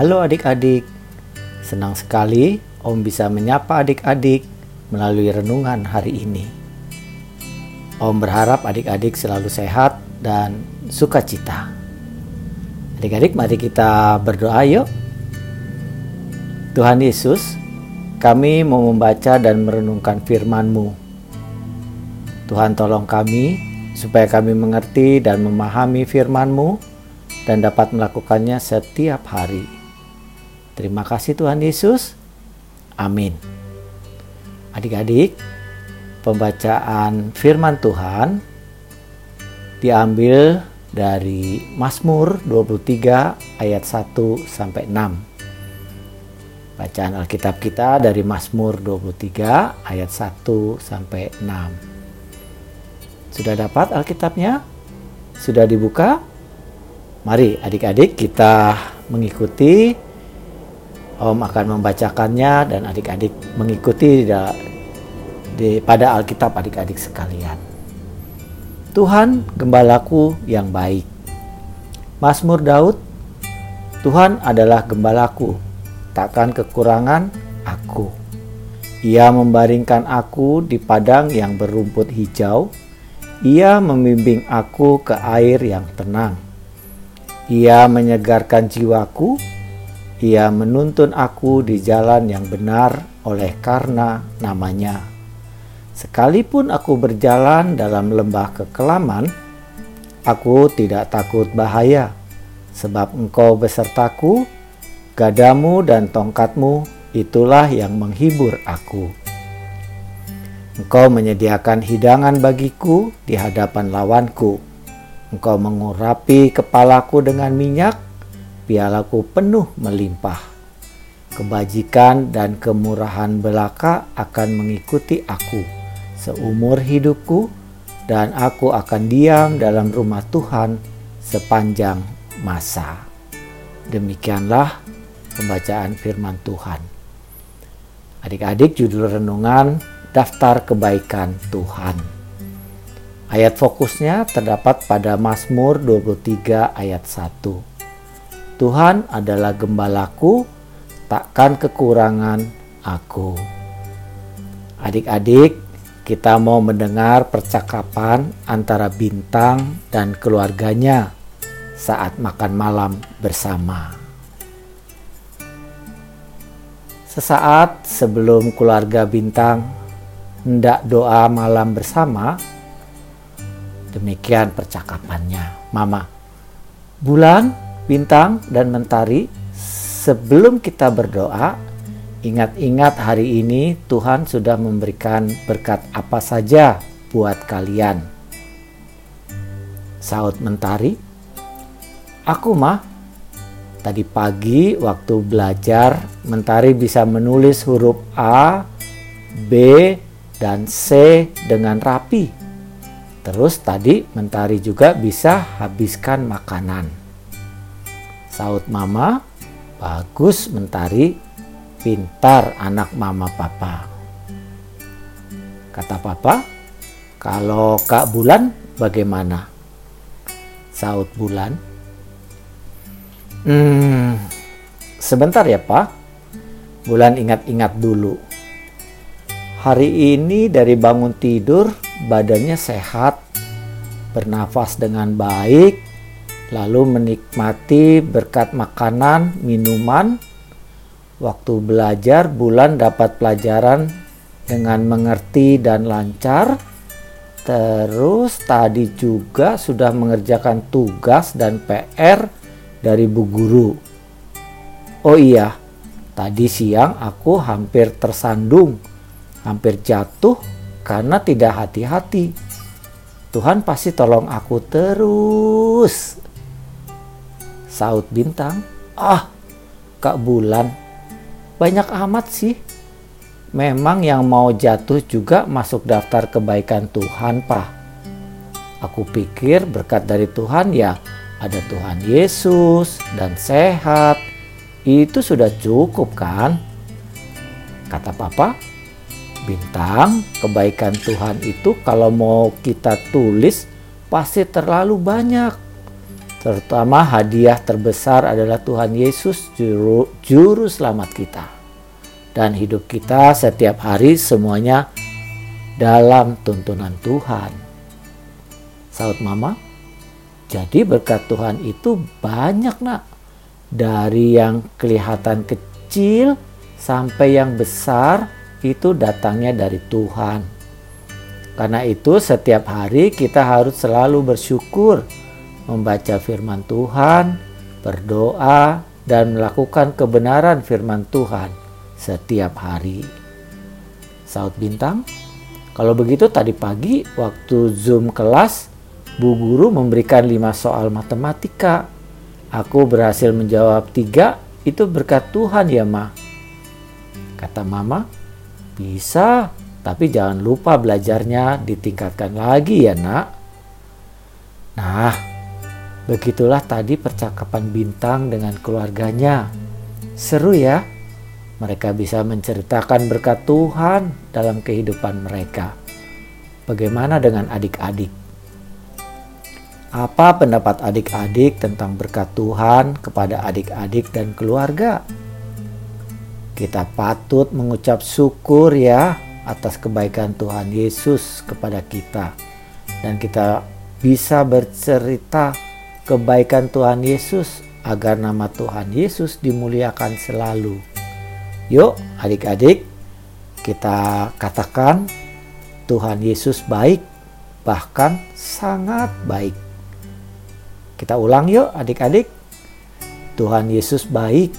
Halo adik-adik, senang sekali Om bisa menyapa adik-adik melalui renungan hari ini. Om berharap adik-adik selalu sehat dan sukacita. Adik-adik mari kita berdoa yuk. Tuhan Yesus, kami mau membaca dan merenungkan firman-Mu. Tuhan tolong kami supaya kami mengerti dan memahami firman-Mu dan dapat melakukannya setiap hari. Terima kasih Tuhan Yesus. Amin. Adik-adik, pembacaan firman Tuhan diambil dari Mazmur 23 ayat 1 sampai 6. Bacaan Alkitab kita dari Mazmur 23 ayat 1 sampai 6. Sudah dapat Alkitabnya? Sudah dibuka? Mari adik-adik kita mengikuti. Om akan membacakannya dan adik-adik mengikuti di, di, pada Alkitab adik-adik sekalian. Tuhan gembalaku yang baik. Mazmur Daud, Tuhan adalah gembalaku, takkan kekurangan aku. Ia membaringkan aku di padang yang berumput hijau, ia membimbing aku ke air yang tenang. Ia menyegarkan jiwaku. Ia menuntun aku di jalan yang benar oleh karena namanya. Sekalipun aku berjalan dalam lembah kekelaman, aku tidak takut bahaya, sebab engkau besertaku, gadamu dan tongkatmu, itulah yang menghibur aku. Engkau menyediakan hidangan bagiku di hadapan lawanku. Engkau mengurapi kepalaku dengan minyak, pialaku penuh melimpah. Kebajikan dan kemurahan belaka akan mengikuti aku seumur hidupku, dan aku akan diam dalam rumah Tuhan sepanjang masa. Demikianlah pembacaan firman Tuhan. Adik-adik, judul renungan daftar kebaikan Tuhan. Ayat fokusnya terdapat pada Mazmur 23 ayat 1. Tuhan adalah gembalaku, takkan kekurangan aku. Adik-adik, kita mau mendengar percakapan antara bintang dan keluarganya saat makan malam bersama. Sesaat sebelum keluarga bintang hendak doa malam bersama. Demikian percakapannya. Mama, bulan, bintang, dan mentari, sebelum kita berdoa, ingat-ingat hari ini Tuhan sudah memberikan berkat apa saja buat kalian. Saud mentari, aku mah tadi pagi waktu belajar mentari bisa menulis huruf A, B, dan C dengan rapi. Terus tadi Mentari juga bisa habiskan makanan. Saut mama, bagus Mentari, pintar anak mama papa. Kata papa, kalau Kak Bulan bagaimana? Saut Bulan, hmm, sebentar ya Pak. Bulan ingat-ingat dulu Hari ini dari bangun tidur badannya sehat, bernafas dengan baik, lalu menikmati berkat makanan, minuman. Waktu belajar bulan dapat pelajaran dengan mengerti dan lancar. Terus tadi juga sudah mengerjakan tugas dan PR dari bu guru. Oh iya, tadi siang aku hampir tersandung hampir jatuh karena tidak hati-hati. Tuhan pasti tolong aku terus. Saud bintang, ah Kak Bulan, banyak amat sih. Memang yang mau jatuh juga masuk daftar kebaikan Tuhan, Pak. Aku pikir berkat dari Tuhan ya ada Tuhan Yesus dan sehat. Itu sudah cukup kan? Kata Papa, bintang, kebaikan Tuhan itu kalau mau kita tulis pasti terlalu banyak. Terutama hadiah terbesar adalah Tuhan Yesus juru, juru selamat kita. Dan hidup kita setiap hari semuanya dalam tuntunan Tuhan. Saud mama, jadi berkat Tuhan itu banyak nak. Dari yang kelihatan kecil sampai yang besar itu datangnya dari Tuhan. Karena itu setiap hari kita harus selalu bersyukur membaca firman Tuhan, berdoa, dan melakukan kebenaran firman Tuhan setiap hari. Saud Bintang, kalau begitu tadi pagi waktu Zoom kelas, Bu Guru memberikan lima soal matematika. Aku berhasil menjawab tiga, itu berkat Tuhan ya Ma. Kata Mama, bisa, tapi jangan lupa belajarnya ditingkatkan lagi ya nak. Nah, Begitulah tadi percakapan Bintang dengan keluarganya. Seru ya? Mereka bisa menceritakan berkat Tuhan dalam kehidupan mereka. Bagaimana dengan adik-adik? Apa pendapat adik-adik tentang berkat Tuhan kepada adik-adik dan keluarga? Kita patut mengucap syukur ya atas kebaikan Tuhan Yesus kepada kita. Dan kita bisa bercerita kebaikan Tuhan Yesus agar nama Tuhan Yesus dimuliakan selalu. Yuk, adik-adik, kita katakan Tuhan Yesus baik, bahkan sangat baik. Kita ulang yuk, adik-adik. Tuhan Yesus baik,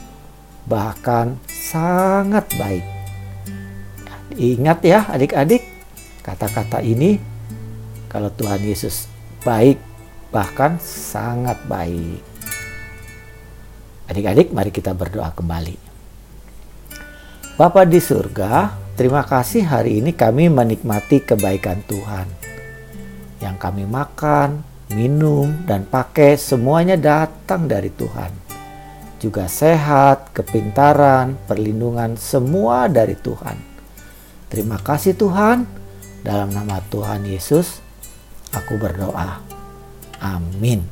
bahkan sangat baik. Ingat ya, adik-adik, kata-kata ini. Kalau Tuhan Yesus baik, bahkan sangat baik. Adik-adik, mari kita berdoa kembali. Bapa di surga, terima kasih hari ini kami menikmati kebaikan Tuhan. Yang kami makan, minum, dan pakai semuanya datang dari Tuhan. Juga sehat, kepintaran, perlindungan semua dari Tuhan. Terima kasih Tuhan. Dalam nama Tuhan Yesus, aku berdoa. Amin.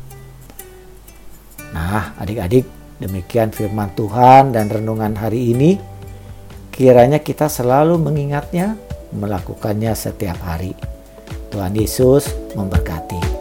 Nah, adik-adik, demikian firman Tuhan dan renungan hari ini. Kiranya kita selalu mengingatnya, melakukannya setiap hari. Tuhan Yesus memberkati.